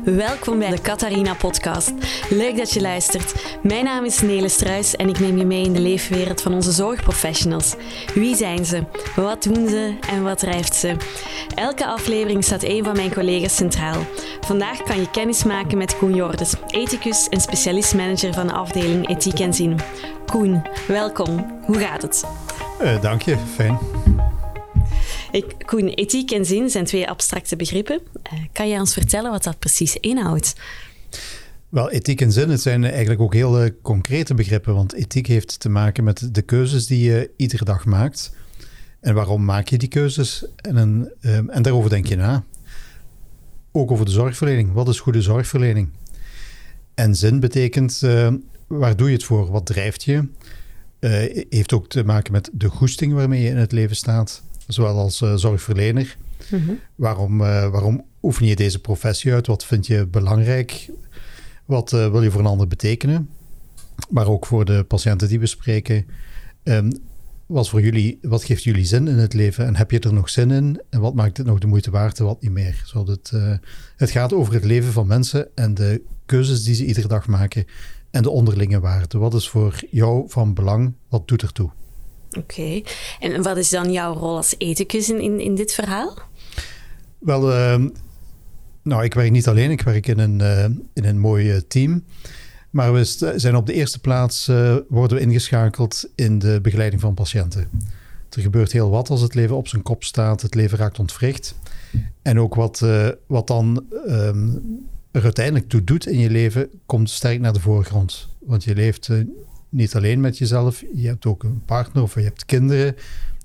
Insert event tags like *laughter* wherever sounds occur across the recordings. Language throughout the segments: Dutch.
Welkom bij de Catharina Podcast. Leuk dat je luistert. Mijn naam is Nele Struis en ik neem je mee in de leefwereld van onze zorgprofessionals. Wie zijn ze? Wat doen ze en wat drijft ze? Elke aflevering staat een van mijn collega's centraal. Vandaag kan je kennis maken met Koen Jordes, ethicus en specialist-manager van de afdeling Ethiek en Zin. Koen, welkom. Hoe gaat het? Uh, dank je, fijn. Ik, Koen, ethiek en zin zijn twee abstracte begrippen. Uh, kan je ons vertellen wat dat precies inhoudt? Wel, ethiek en zin, het zijn eigenlijk ook heel uh, concrete begrippen, want ethiek heeft te maken met de keuzes die je iedere dag maakt. En waarom maak je die keuzes? En, uh, en daarover denk je na. Ook over de zorgverlening. Wat is goede zorgverlening? En zin betekent, waar doe je het voor? Wat drijft je? heeft ook te maken met de goesting waarmee je in het leven staat zowel als uh, zorgverlener. Mhm. waarom, uh, waarom oefen je deze professie uit? Wat vind je belangrijk? Wat uh, wil je voor een ander betekenen? Maar ook voor de patiënten die we spreken. Um, wat, voor jullie, wat geeft jullie zin in het leven? En heb je er nog zin in? En wat maakt het nog de moeite waard en wat niet meer? Zodat het, het gaat over het leven van mensen en de keuzes die ze iedere dag maken. En de onderlinge waarden. Wat is voor jou van belang? Wat doet ertoe? Oké. En wat is dan jouw rol als ethicus in, in, in dit verhaal? Wel, uh, nou, ik werk niet alleen. Ik werk in een, uh, in een mooi uh, team. Maar we zijn op de eerste plaats uh, worden we ingeschakeld in de begeleiding van patiënten. Er gebeurt heel wat als het leven op zijn kop staat, het leven raakt ontwricht. En ook wat, wat dan um, er uiteindelijk toe doet in je leven, komt sterk naar de voorgrond. Want je leeft niet alleen met jezelf, je hebt ook een partner of je hebt kinderen.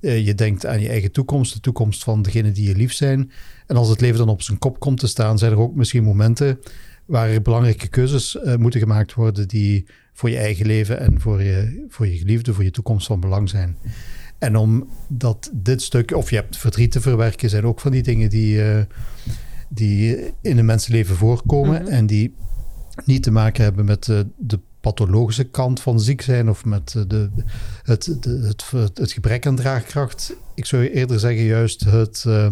Uh, je denkt aan je eigen toekomst, de toekomst van degenen die je lief zijn. En als het leven dan op zijn kop komt te staan, zijn er ook misschien momenten waar er belangrijke keuzes uh, moeten gemaakt worden die voor je eigen leven en voor je, voor je geliefde, voor je toekomst van belang zijn. En omdat dit stuk, of je hebt verdriet te verwerken, zijn ook van die dingen die, uh, die in een mensenleven voorkomen mhm. en die niet te maken hebben met de, de pathologische kant van ziek zijn of met eh, de, het, het, het, gebrek aan draagkracht. Ik zou eerder zeggen juist het, uh,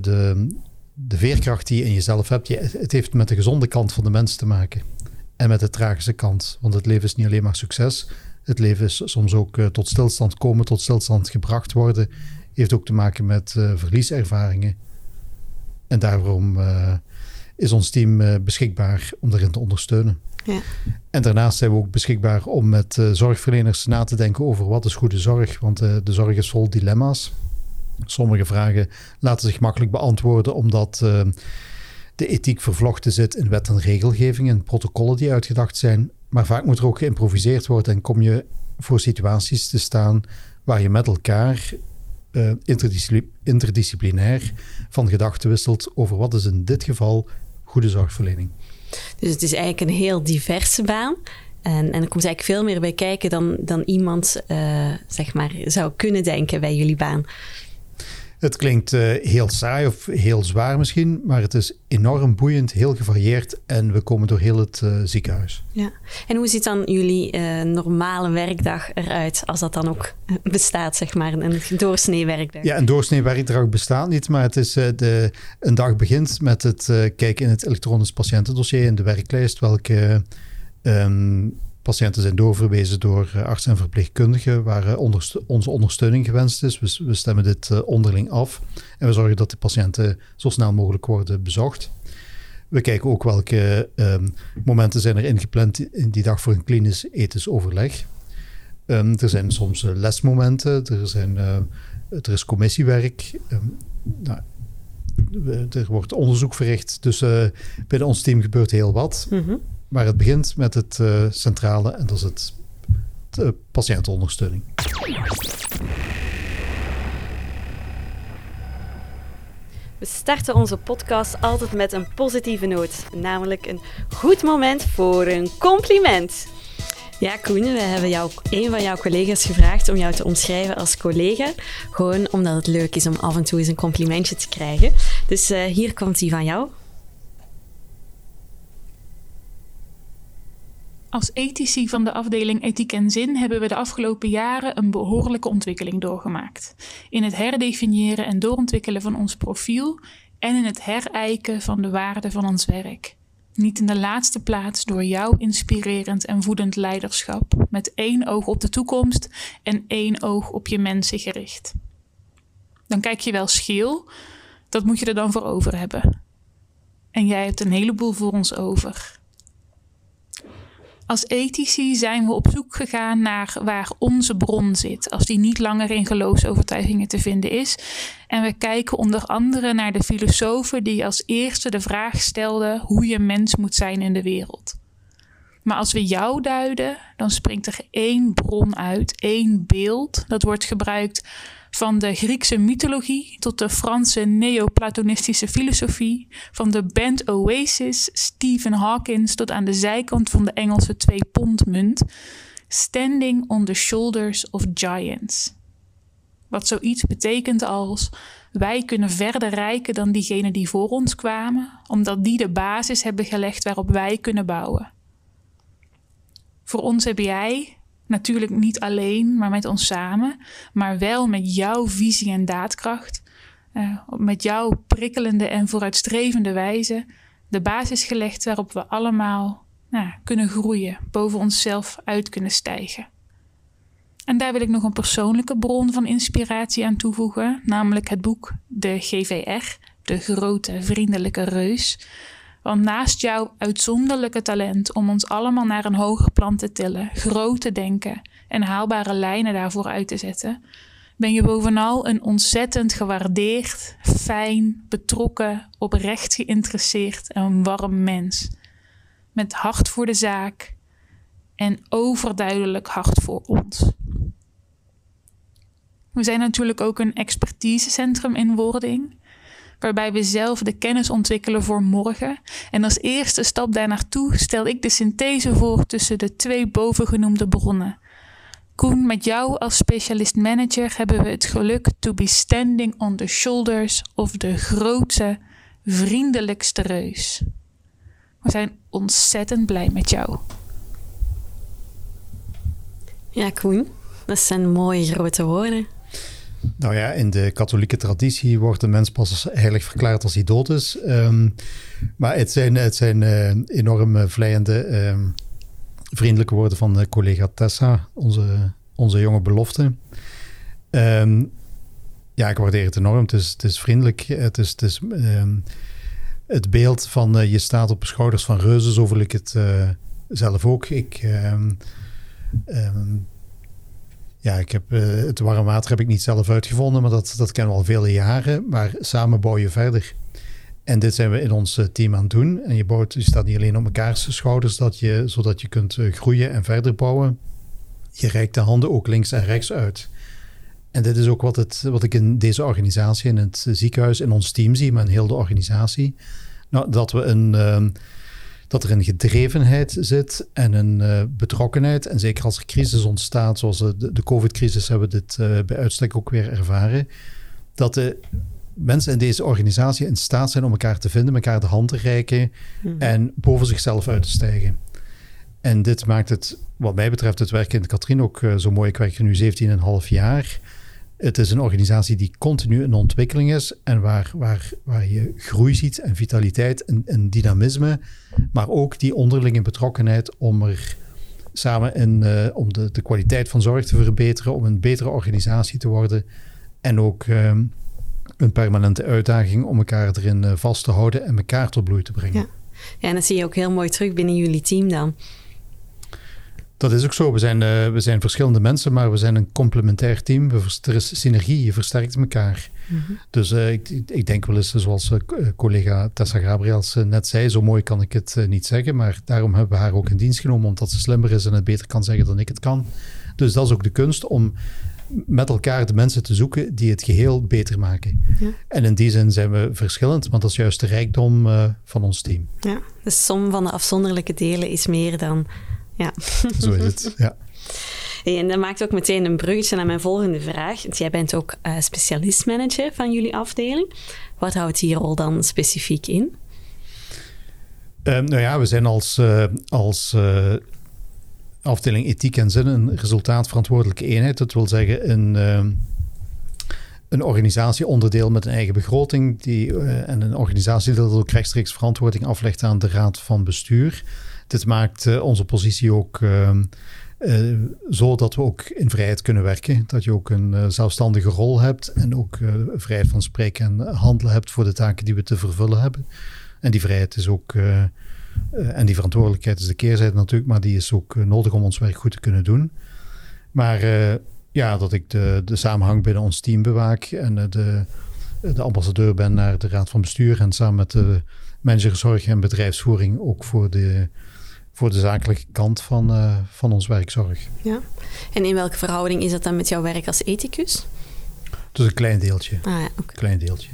de, de veerkracht die je in jezelf hebt. Je, het heeft met de gezonde kant van de mens te maken en met de tragische kant. Want het leven is niet alleen maar succes. Het leven is soms ook uh, tot stilstand komen, tot stilstand gebracht worden. Heeft ook te maken met verlieservaringen. En daarom is ons team beschikbaar om daarin te ondersteunen. En daarnaast zijn we ook beschikbaar om met uh, zorgverleners na te denken over wat is goede zorg. Want uh, de zorg is vol dilemma's. Sommige vragen laten zich makkelijk beantwoorden omdat uh, de ethiek vervlochten zit in wet en regelgeving en protocollen die uitgedacht zijn. Maar vaak moet er ook geïmproviseerd worden en kom je voor situaties te staan waar je met elkaar interdisciplinair van gedachten wisselt over wat is in dit geval goede zorgverlening. Dus het is eigenlijk een heel diverse baan. En, en er komt eigenlijk veel meer bij kijken dan, dan iemand uh, zeg maar, zou kunnen denken bij jullie baan. Het klinkt uh, heel saai of heel zwaar misschien, maar het is enorm boeiend, heel gevarieerd en we komen door heel het uh, ziekenhuis. Ja. En hoe ziet dan jullie uh, normale werkdag eruit, als dat dan ook bestaat, zeg maar, een doorsnee werkdag? Ja, een doorsnee werkdag bestaat niet, maar het is de, een dag begint met het kijken in het elektronisch patiëntendossier in de werklijst, welke um, Patiënten zijn doorverwezen door eh, artsen en verpleegkundigen waar eh, onze ondersteuning gewenst is. We, we stemmen dit eh, onderling af en we zorgen dat de patiënten zo snel mogelijk worden bezocht. We kijken ook welke ehm, momenten zijn er ingepland in die dag voor een klinisch ethisch overleg. Um, er zijn soms lesmomenten, er, zijn, is commissiewerk. Um, nou, er wordt onderzoek verricht. Dus uh, binnen ons team gebeurt heel wat. Mm maar het begint met het uh, centrale en dat is het, de eh, patiëntenondersteuning. We starten onze podcast altijd met een positieve noot, namelijk een goed moment voor een compliment. Ja, Koen, we hebben jou, een van jouw collega's gevraagd om jou te omschrijven als collega. Gewoon omdat het leuk is om af en toe eens een complimentje te krijgen. Dus uh, hier komt die van jou. Als ethici van de afdeling Ethiek en Zin hebben we de afgelopen jaren een behoorlijke ontwikkeling doorgemaakt. In het herdefiniëren en doorontwikkelen van ons profiel en in het herijken van de waarde van ons werk. Niet in de laatste plaats door jouw inspirerend en voedend leiderschap, met één oog op de toekomst en één oog op je mensen gericht. Dan kijk je wel scheel, dat moet je er dan voor over hebben. En jij hebt een heleboel voor ons over. Als ethici zijn we op zoek gegaan naar waar onze bron zit, als die niet langer in geloofsovertuigingen te vinden is. En we kijken onder andere naar de filosofen die als eerste de vraag stelden hoe je mens moet zijn in de wereld. Maar als we jou duiden, dan springt er één bron uit, één beeld. Dat wordt gebruikt van de Griekse mythologie tot de Franse neoplatonistische filosofie, van de band Oasis, Stephen Hawkins tot aan de zijkant van de Engelse twee pond munt, standing on the shoulders of giants. Wat zoiets betekent als wij kunnen verder rijken dan diegenen die voor ons kwamen, omdat die de basis hebben gelegd waarop wij kunnen bouwen. Voor ons heb jij, Natuurlijk niet alleen, maar met ons samen. Maar wel met jouw visie en daadkracht. Uh, met jouw prikkelende en vooruitstrevende wijze. De basis gelegd waarop we allemaal nou, kunnen groeien. Boven onszelf uit kunnen stijgen. En daar wil ik nog een persoonlijke bron van inspiratie aan toevoegen. Namelijk het boek De GVR. De grote vriendelijke reus want naast jouw uitzonderlijke talent om ons allemaal naar een hoger plan te tillen, groot te denken en haalbare lijnen daarvoor uit te zetten, ben je bovenal een ontzettend gewaardeerd, fijn, betrokken, oprecht geïnteresseerd en warm mens. Met hart voor de zaak en overduidelijk hart voor ons. We zijn natuurlijk ook een expertisecentrum in wording waarbij we zelf de kennis ontwikkelen voor morgen. En als eerste stap daar naartoe stel ik de synthese voor tussen de twee bovengenoemde bronnen. Koen, met jou als specialist manager hebben we het geluk to be standing on the shoulders of de grootste, vriendelijkste reus. We zijn ontzettend blij met jou. Ja, Koen, dat zijn mooie grote woorden. Nou ja, in de katholieke traditie wordt de mens pas heilig verklaard als hij dood is. Ehm, maar het zijn, het zijn uh, enorm vleiende, uh, vriendelijke woorden van de collega Tessa, onze, onze jonge belofte. Ehm, ja, ik waardeer het enorm. Het is, het is vriendelijk. Het is, het, is het beeld van je staat op de schouders van reuzen, zo voel ik het zelf ook. Ik ja, ik heb, uh, het warm water heb ik niet zelf uitgevonden, maar dat, dat kennen we al vele jaren. Maar samen bouw je verder. En dit zijn we in ons eh, team aan het doen. En je, bouwt, je staat niet alleen op mekaars schouders, dat je, zodat je kunt eh, groeien en verder bouwen. Je reikt de handen ook links en rechts uit. En dit is ook wat, het, wat ik in deze organisatie, in het ziekenhuis, in ons team zie, maar in heel de organisatie. Nou, dat we een ehm, dat er een gedrevenheid zit en een uh, betrokkenheid. En zeker als er crisis ontstaat, zoals de, de COVID-crisis hebben we dit uh, bij uitstek ook weer ervaren. Dat de mensen in deze organisatie in staat zijn om elkaar te vinden, elkaar de hand te reiken mhm. en boven zichzelf uit te stijgen. En dit maakt het, wat mij betreft, het werk in de Katrien ook uh, zo mooi. Ik werk er nu 17,5 jaar. Het is een organisatie die continu in ontwikkeling is en waar, waar, waar je groei ziet en vitaliteit en, en dynamisme, maar ook die onderlinge betrokkenheid om er samen in, uh, om de, de kwaliteit van zorg te verbeteren, om een betere organisatie te worden en ook uh, een permanente uitdaging om elkaar erin uh, vast te houden en elkaar tot bloei te brengen. Ja. ja, en dat zie je ook heel mooi terug binnen jullie team dan. Dat is ook zo. We zijn, uh, we zijn verschillende mensen, maar we zijn een complementair team. We, er is synergie, je versterkt elkaar. Mm -hmm. Dus uh, ik, ik, denk wel eens, zoals uh, collega Tessa Gabriels net zei, zo mooi kan ik het niet zeggen. Maar daarom hebben we haar ook in dienst genomen, omdat ze slimmer is en het beter kan zeggen dan ik het kan. Dus dat is ook de kunst om met elkaar de mensen te zoeken die het geheel beter maken. Ja. En in die zin zijn we verschillend, want dat is juist de rijkdom van ons team. Ja, de som van de afzonderlijke delen is meer dan ja. *laughs* Zo is het, ja. en dat maakt ook meteen een bruggetje naar mijn volgende vraag. Want jij bent ook uh, specialistmanager van jullie afdeling. Wat houdt die rol dan specifiek in? Um, nou ja, we zijn als, uh, als uh, afdeling ethiek en zin een resultaatverantwoordelijke eenheid. Dat wil zeggen een, een organisatieonderdeel met een eigen begroting. Die, en een organisatie dat ook rechtstreeks verantwoording aflegt aan de raad van bestuur. Dit maakt onze positie ook ehm, uh, zodat we ook in vrijheid kunnen werken. Dat je ook een uh, zelfstandige rol hebt en ook vrijheid van spreken en handelen hebt voor de taken die we te vervullen hebben. En die vrijheid is ook, en die verantwoordelijkheid is de keerzijde natuurlijk, maar die is ook nodig om ons werk goed te kunnen doen. Maar ja, dat ik de, de samenhang binnen ons team bewaak en de, de ambassadeur ben naar de raad van bestuur en samen met de managerzorg en bedrijfsvoering ook voor de voor de zakelijke kant van, uh, van ons werkzorg. Ja. En in welke verhouding is dat dan met jouw werk als ethicus? Dus een klein deeltje. Ah, ja, Klein deeltje.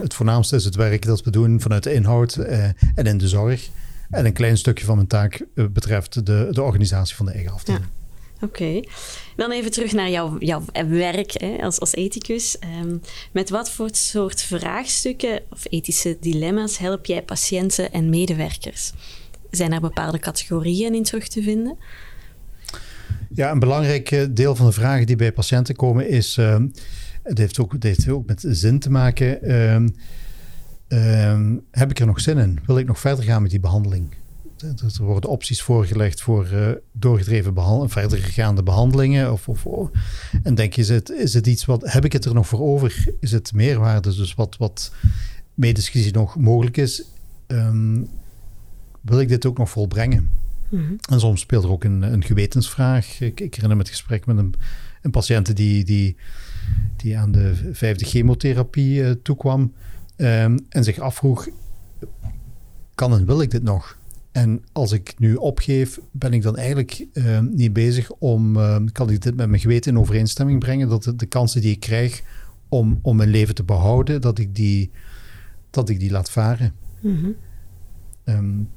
Het voornaamste is het werk dat we doen vanuit de inhoud uh, en in de zorg. En een klein stukje van mijn taak uh, betreft de, de organisatie van de eigen afdeling. Ja. Oké, okay. dan even terug naar jouw, jouw werk hè, als, als ethicus. Um, met wat voor soort vraagstukken of ethische dilemma's help jij patiënten en medewerkers? Zijn er bepaalde categorieën in terug te vinden? Ja, een belangrijk eh, deel van de vragen die bij patiënten komen is, uh, het, heeft ook, het heeft ook met zin te maken. Uh, heb ik er nog zin in? Wil ik nog verder gaan met die behandeling? Er worden opties voorgelegd voor uh, doorgedreven behand verdergaande behandelingen. Of, of, of, en denk je, is het, is het iets wat, heb ik het er nog voor over? Is het meerwaarde, dus wat, wat medisch gezien nog mogelijk is? Um, wil ik dit ook nog volbrengen? Mm En soms speelt er ook een, een gewetensvraag. Ik, ik, herinner me het gesprek met een, een patiënt die, die, die aan de vijfde chemotherapie uh, toekwam um, en zich afvroeg, kan en wil ik dit nog? En als ik nu opgeef, ben ik dan eigenlijk uh, niet bezig om, uh, kan ik dit met mijn geweten in overeenstemming brengen, dat de, de, kansen die ik krijg om, om mijn leven te behouden, dat ik die, dat ik die laat varen. Mm -hmm. um,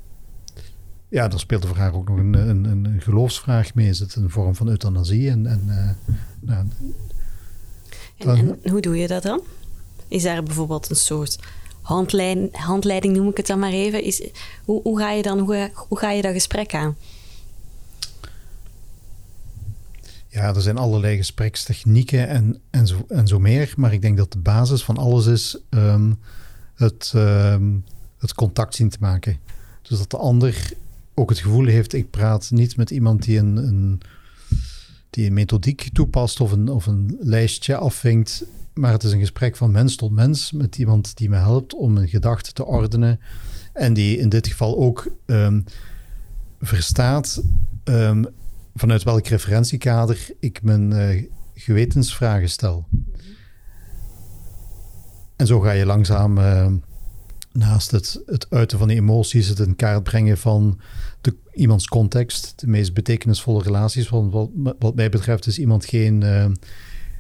ja, dan speelt de vraag ook nog een, een, een geloofsvraag mee. Is het een vorm van euthanasie? En, en, uh, nou, en, en, hoe doe je dat dan? Is daar bijvoorbeeld een soort handleiding, handleiding noem ik het dan maar even. Is, hoe, hoe, ga je dan, hoe, hoe ga je dat gesprek aan? Ja, er zijn allerlei gesprekstechnieken en, en, zo, en zo meer. Maar ik denk dat de basis van alles is um, het, um, het contact zien te maken. Dus dat de ander ook het gevoel heeft, ik praat niet met iemand die een, een, die een methodiek toepast of een, of een lijstje afvinkt, maar het is een gesprek van mens tot mens met iemand die me helpt om een gedachte te ordenen en die in dit geval ook um, verstaat um, vanuit welk referentiekader ik mijn uh, gewetensvragen stel. En zo ga je langzaam uh, naast het, het uiten van die emoties, het in kaart brengen van de, iemands context, de meest betekenisvolle relaties. Want wat, wat mij betreft is iemand geen, uh,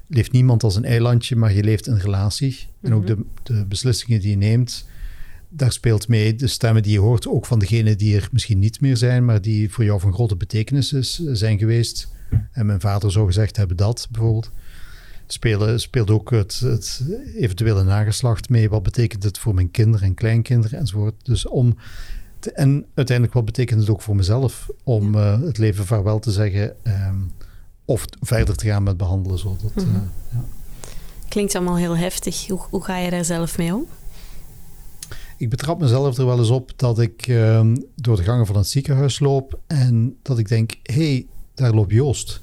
leeft niemand als een eilandje, maar je leeft in relatie. En ook de, de beslissingen die je neemt, daar speelt mee de stemmen die je hoort, ook van degenen die er misschien niet meer zijn, maar die voor jou van grote betekenis is, zijn geweest. En mijn vader zou gezegd hebben dat bijvoorbeeld spelen, speelt ook het, het, eventuele nageslacht mee. Wat betekent het voor mijn kinderen en kleinkinderen enzovoort. Dus om te, en uiteindelijk wat betekent het ook voor mezelf om uh, het leven vaarwel te zeggen um, of verder te gaan met behandelen. Zo dat, mm -hmm. uh, ja. Klinkt allemaal heel heftig. Hoe, hoe ga je daar zelf mee om? Ik betrap mezelf er wel eens op dat ik um, door de gangen van het ziekenhuis loop en dat ik denk, hé, hey, daar loopt Joost.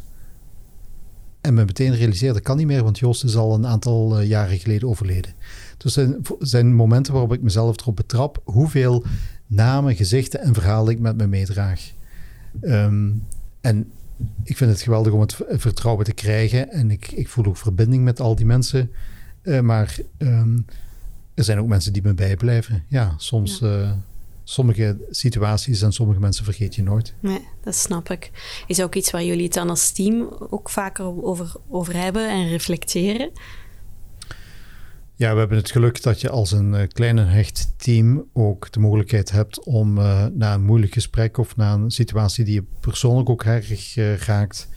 En me meteen realiseerde, dat kan niet meer, want Joost is al een aantal uh, jaren geleden overleden. Dus er zijn, zijn momenten waarop ik mezelf erop betrap hoeveel namen, gezichten en verhalen ik met me meedraag. Um, en ik vind het geweldig om het vertrouwen te krijgen. En ik, ik voel ook verbinding met al die mensen. Uh, maar um, er zijn ook mensen die me bijblijven. Ja, soms... Ja. Uh, sommige situaties en sommige mensen vergeet je nooit. Nee, dat snap ik. Is ook iets waar jullie het dan als team ook vaker over, over hebben en reflecteren? Ja, we hebben het geluk dat je als een uh, klein en hecht team ook de mogelijkheid hebt om uh, na een moeilijk gesprek of na een situatie die je persoonlijk ook erg uh, raakt,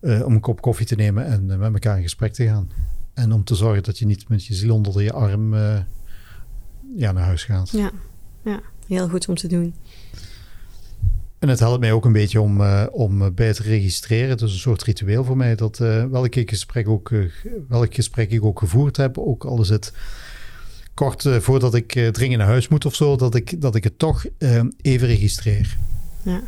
om een kop koffie te nemen en met elkaar in gesprek te gaan. En om te zorgen dat je niet met je ziel onder je arm ja, naar huis gaat. Ja, ja, heel goed om te doen. En het helpt mij ook een beetje om, uh, om bij te registreren. Het is een soort ritueel voor mij dat uh, welk, gesprek ook, uh, welk gesprek ik ook gevoerd heb, ook al is het kort voordat ik dringend naar huis moet of zo, dat ik, dat ik het toch even registreer. Ja,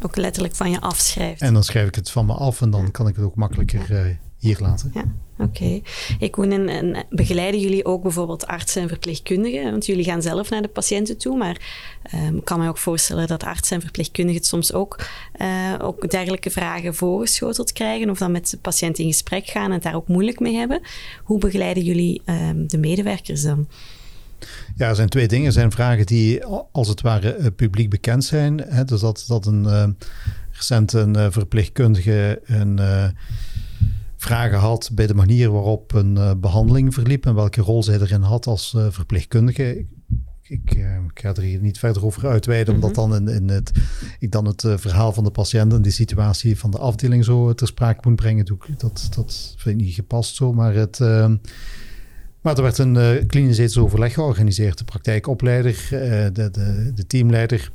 ook letterlijk van je afschrijft. En dan schrijf ik het van me af en dan kan ik het ook makkelijker hier laten. Ja. Oké. Ik en, en, begeleiden jullie ook bijvoorbeeld artsen en verpleegkundigen? Want jullie gaan zelf naar de patiënten toe, maar um, ik kan me ook voorstellen dat artsen en verpleegkundigen soms ook, uh, ook dergelijke vragen voorgeschoteld krijgen of dan met de patiënt in gesprek gaan en het daar ook moeilijk mee hebben. Hoe begeleiden jullie um, de medewerkers dan? Ja, er zijn twee dingen. Er zijn vragen die als het ware uh, publiek bekend zijn. Hè? Dus dat, dat een uh, recent een verpleegkundige een vragen had bij de manier waarop een uh, behandeling verliep en welke rol zij erin had als uh, verpleegkundige. Ik, ik, uh, ik, ga er hier niet verder over uitweiden, omdat mhm. dan in, in het, ik dan het verhaal van de patiënt en die situatie van de afdeling zo ter sprake moet brengen. Dat, dat vind ik niet gepast zo, maar het... maar er werd een klinisch ethisch overleg georganiseerd. De praktijkopleider, de, de, de teamleider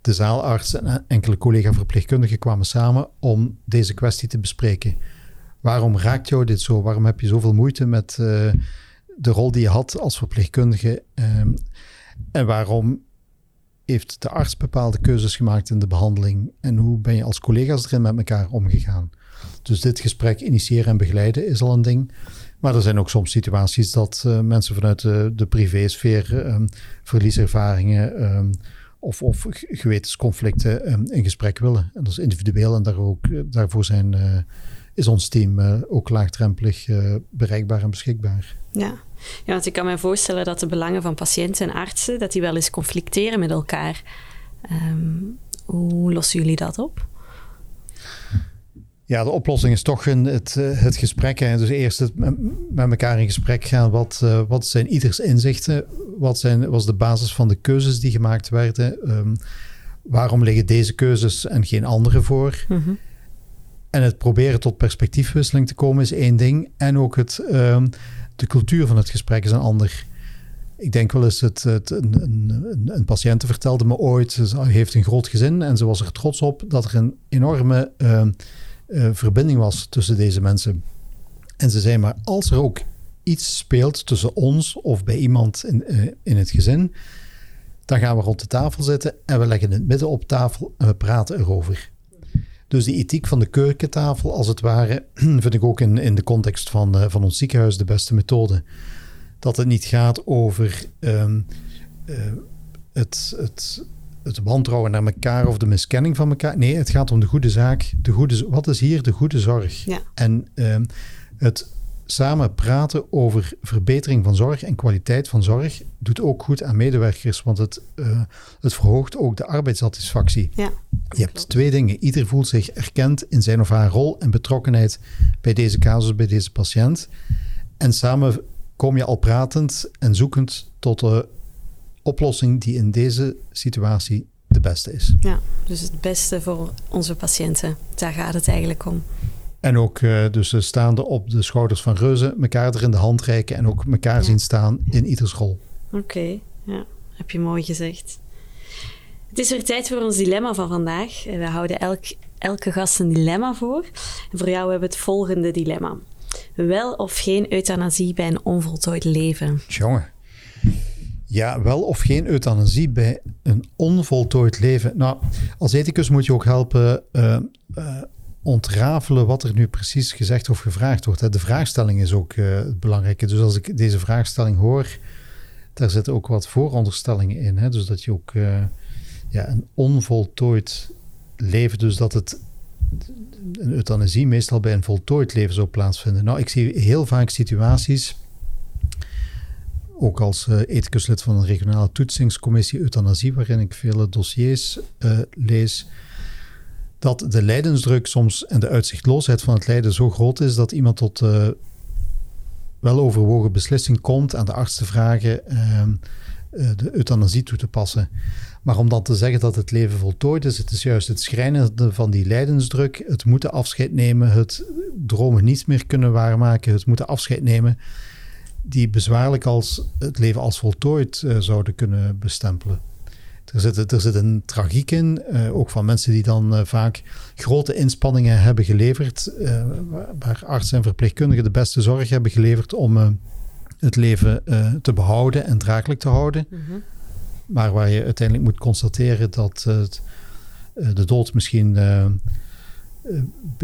de zaalarts en enkele collega-verpleegkundigen kwamen samen om deze kwestie te bespreken. Waarom raakt jou dit zo? Waarom heb je zoveel moeite met uh, de rol die je had als verpleegkundige? Um, en waarom heeft de arts bepaalde keuzes gemaakt in de behandeling? En hoe ben je als collega's erin met elkaar omgegaan? Dus dit gesprek initiëren en begeleiden is al een ding. Maar er zijn ook soms situaties dat uh, mensen vanuit de, privésfeer um, verlieservaringen of, of gewetensconflicten um, in gesprek willen. En dat is individueel en daar ook, eh, daarvoor zijn, uh, is ons team uh, ook laagdrempelig bereikbaar en beschikbaar. Ja. ja, want ik kan me voorstellen dat de belangen van patiënten en artsen, dat die wel eens conflicteren met elkaar. Um, hoe lossen jullie dat op? Ja, de oplossing is toch een, het, eh, het gesprek. Hè. Dus eerst het met elkaar in gesprek gaan. Wat, uh, wat zijn ieders inzichten? Wat zijn, was de basis van de keuzes die gemaakt werden? Um, waarom liggen deze keuzes en geen andere voor? Mm -hmm. En het proberen tot perspectiefwisseling te komen is één ding. En ook het, um, de cultuur van het gesprek is een ander. Ik denk wel eens, het, het, een, een, een patiënt vertelde me ooit, ze heeft een groot gezin en ze was er trots op dat er een enorme... Uh, uh, verbinding was tussen deze mensen. En ze zei maar, als er ook iets speelt tussen ons of bij iemand in, uh, in het gezin, dan gaan we rond de tafel zitten en we leggen het midden op tafel en we praten erover. Dus die ethiek van de keukentafel, als het ware, *clears throat* vind ik ook in, in de context van, uh, van ons ziekenhuis de beste methode. Dat het niet gaat over uh, het, het het wantrouwen naar elkaar of de miskenning van elkaar. Nee, het gaat om de goede zaak. De goede, wat is hier de goede zorg? Ja. En uh, het samen praten over verbetering van zorg en kwaliteit van zorg doet ook goed aan medewerkers, want het, uh, het verhoogt ook de arbeidssatisfactie. Ja, je hebt twee dingen. Ieder voelt zich erkend in zijn of haar rol en betrokkenheid bij deze casus, bij deze patiënt. En samen kom je al pratend en zoekend tot de oplossing die in deze situatie de beste is. Ja, dus het beste voor onze patiënten. Daar gaat het eigenlijk om. En ook uh, dus staande op de schouders van reuzen, elkaar er in de hand reiken en ook elkaar ja. zien staan in ieders rol. Oké, okay, ja, heb je mooi gezegd. Het is weer tijd voor ons dilemma van vandaag. We houden elk, elke gast een dilemma voor. En voor jou hebben we het volgende dilemma. Wel of geen euthanasie bij een onvoltooid leven? Jongen. Ja, wel of geen euthanasie bij een onvoltooid leven. Nou, als ethicus moet je ook helpen uh, uh, ontrafelen wat er nu precies gezegd of gevraagd wordt. De vraagstelling is ook uh, het belangrijke. Dus als ik deze vraagstelling hoor, daar zitten ook wat vooronderstellingen in. Hè? Dus dat je ook ja, een onvoltooid leven, dus dat het een euthanasie meestal bij een voltooid leven zou plaatsvinden. Nou, ik zie heel vaak situaties ook als uh, ethicus van een regionale toetsingscommissie euthanasie, waarin ik vele dossiers uh, lees, dat de lijdensdruk soms en de uitzichtloosheid van het lijden zo groot is dat iemand tot uh, wel overwogen beslissing komt aan de arts te vragen ehm, de euthanasie toe te passen. Maar om dan te zeggen dat het leven voltooid is, het is juist het schrijnende van die lijdensdruk, het moeten afscheid nemen, het dromen niet meer kunnen waarmaken, het moeten afscheid nemen die bezwaarlijk als het leven als voltooid uh, zouden kunnen bestempelen. er zit, er zit een tragiek in, uh, ook van mensen die dan uh, vaak grote inspanningen hebben geleverd, uh, waar artsen en verpleegkundigen de beste zorg hebben geleverd om het leven te behouden en draaglijk te houden. Mm -hmm. Maar waar je uiteindelijk moet constateren dat het, de dood misschien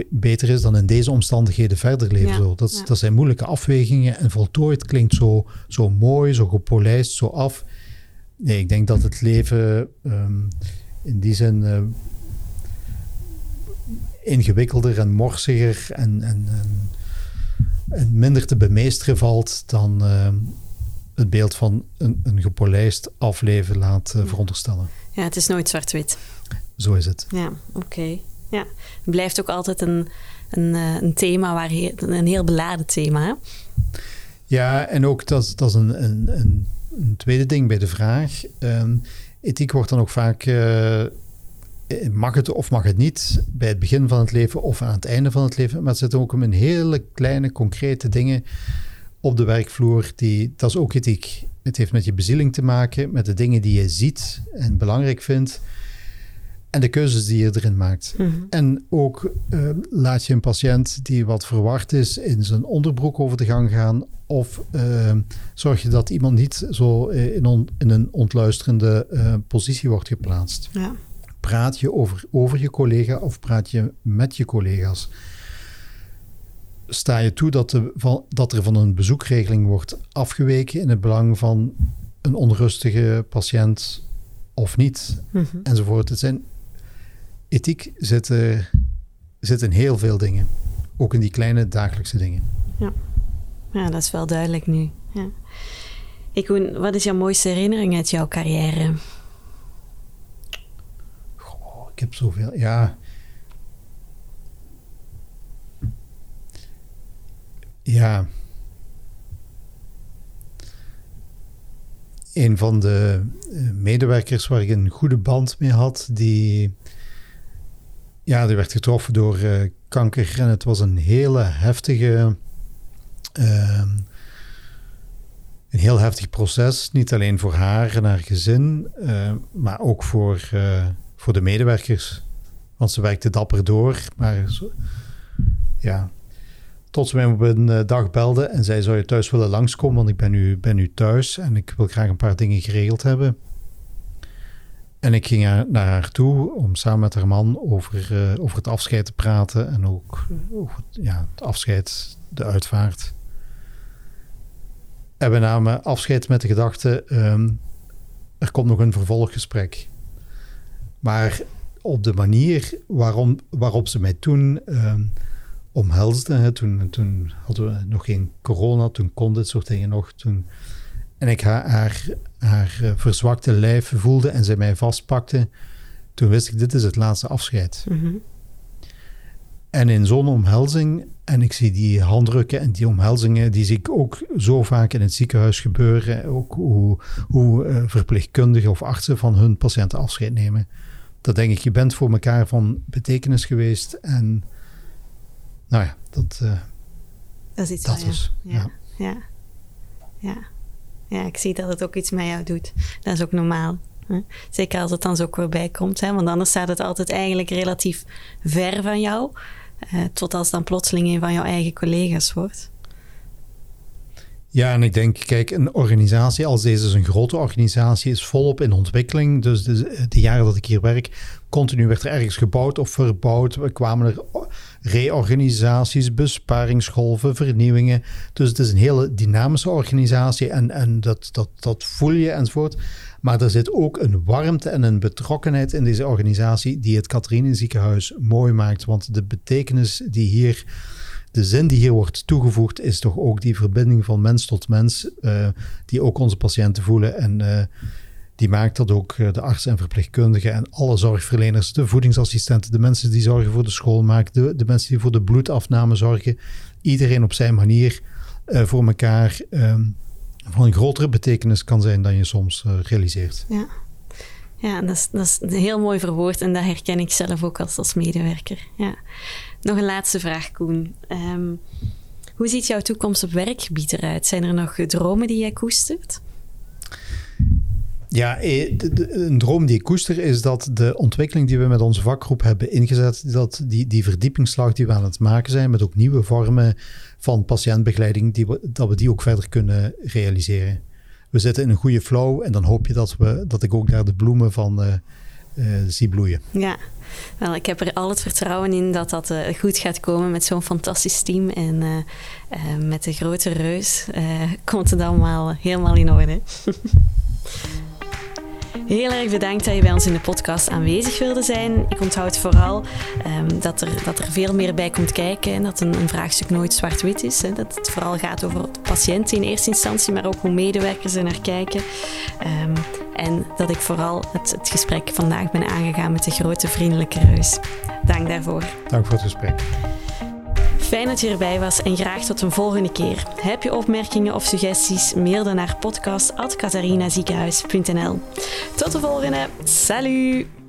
beter is dan in deze omstandigheden verder leven. Ja, zo. Dat, ja. dat zijn moeilijke afwegingen en voltooid klinkt zo, zo mooi, zo gepolijst, zo af. Nee, ik denk dat het leven um, in die zin uh, ingewikkelder en morsiger en, en, en, en, minder te bemeesteren valt dan uh, het beeld van een, een gepolijst afleven laat uh, veronderstellen. Ja, het is nooit zwart-wit. Zo is het. Ja, oké. Ja, het blijft ook altijd een, een, een thema, waar een heel beladen thema. Ja, en ook dat, dat is een, een, een een tweede ding bij de vraag. Um, ethiek wordt dan ook vaak. Uh, mag het of mag het niet bij het begin van het leven of aan het einde van het leven. Maar het zit ook in hele kleine, concrete dingen op de werkvloer. Die, dat is ook ethiek. Het heeft met je bezieling te maken, met de dingen die je ziet en belangrijk vindt. En de keuzes die je erin maakt. Mm -hmm. En ook uh, laat je een patiënt die wat verward is in zijn onderbroek over de gang gaan. Of uh, zorg je dat iemand niet zo in, on, in een ontluisterende uh, positie wordt geplaatst. Ja. Praat je over, over je collega of praat je met je collega's? Sta je toe dat, de, van, dat er van een bezoekregeling wordt afgeweken in het belang van een onrustige patiënt of niet? Mm -hmm. Enzovoort. Het zijn ethiek zit, uh, zit in heel veel dingen. Ook in die kleine dagelijkse dingen. Ja, ja dat is wel duidelijk nu. Ja. Ik, wat is jouw mooiste herinnering uit jouw carrière? Goh, ik heb zoveel. Ja. Ja. Een van de eh, medewerkers waar ik een goede band mee had, die ja, die werd getroffen door uh, kanker en het was een hele heftige, uh, een heel heftig proces. Niet alleen voor haar en haar gezin, uh, maar ook voor, uh, voor de medewerkers. Want ze werkte dapper door, maar zo, ja. Tot ze mij op een dag belde en zei: Zou je thuis willen langskomen? Want ik ben nu, ben nu thuis en ik wil graag een paar dingen geregeld hebben. En ik ging naar haar toe om samen met haar man over, uh, over het afscheid te praten en ook over ja, het afscheid, de uitvaart. En we namen afscheid met de gedachte: um, er komt nog een vervolggesprek. Maar op de manier waarom, waarop ze mij toen um, omhelsde, toen, toen hadden we nog geen corona, toen kon dit soort dingen nog. Toen, en ik haar, haar, haar eh, verzwakte lijf voelde en zij mij vastpakte, toen wist ik, dit is het laatste afscheid. Mm -hmm. En in zo'n omhelzing, en ik zie die handdrukken en die omhelzingen, die zie ik ook zo vaak in het ziekenhuis gebeuren. Ook hoe, hoe uh, verpleegkundigen of artsen van hun patiënten afscheid nemen. Dat denk ik, je bent voor elkaar van betekenis geweest. En nou ja, dat, uh, dat is iets dat van, is, ja. ja. ja. ja ja, ik zie dat het ook iets met jou doet. Dat is ook normaal. Hè? Zeker als het dan zo voorbij komt. Hè? Want anders staat het altijd eigenlijk relatief ver van jou. Uh, tot als dan plotseling een van jouw eigen collega's wordt. Ja, en ik denk, kijk, een organisatie als deze is een grote organisatie, is volop in ontwikkeling. Dus de, de, jaren dat ik hier werk, continu werd er ergens gebouwd of verbouwd. We kwamen er reorganisaties, besparingsgolven, vernieuwingen. Dus het is een hele dynamische organisatie en, en dat, dat, dat voel je enzovoort. Maar er zit ook een warmte en een betrokkenheid in deze organisatie die het Catharine ziekenhuis mooi maakt. Want de betekenis die hier de zin die hier wordt toegevoegd is toch ook die verbinding van mens tot mens, uh, die ook onze patiënten voelen. En uh, die maakt dat ook uh, de artsen en verpleegkundigen en alle zorgverleners, de voedingsassistenten, de mensen die zorgen voor de schoolmaak, de, de mensen die voor de bloedafname zorgen, iedereen op zijn manier voor elkaar um, van een grotere betekenis kan zijn dan je soms realiseert. Ja. Ja, dat is, dat is heel mooi verwoord en dat herken ik zelf ook als, als medewerker. Ja. Nog een laatste vraag, Koen. Um, hoe ziet jouw toekomst op werkgebied eruit? Zijn er nog dromen die jij koestert? Ja, eh, een droom die ik koester is dat de ontwikkeling die we met onze vakgroep hebben ingezet, dat die, die verdiepingsslag die we aan het maken zijn met ook nieuwe vormen van patiëntbegeleiding, die dat we die ook verder kunnen realiseren. We zitten in een goede flow en dan hoop je dat, we, dat ik ook daar de bloemen van uh, uh, zie bloeien. Ja, wel, ik heb er al het vertrouwen in dat dat goed gaat komen met zo'n fantastisch team. En met de grote reus komt het allemaal helemaal in orde. *laughs* Heel erg bedankt dat je bij ons in de podcast aanwezig wilde zijn. Ik onthoud vooral um, dat, er, dat er veel meer bij komt kijken en dat een, vraagstuk nooit zwart-wit is. Hè. Dat het vooral gaat over de patiënt in eerste instantie, maar ook hoe medewerkers er naar kijken. Um, en dat ik vooral het, het gesprek vandaag ben aangegaan met de grote vriendelijke reus. Dank daarvoor. Dank voor het gesprek. Fijn dat je erbij was en graag tot een volgende keer. Heb je opmerkingen of suggesties? Mail dan naar podcast.catharinaziekenhuis.nl Tot de volgende. Salut!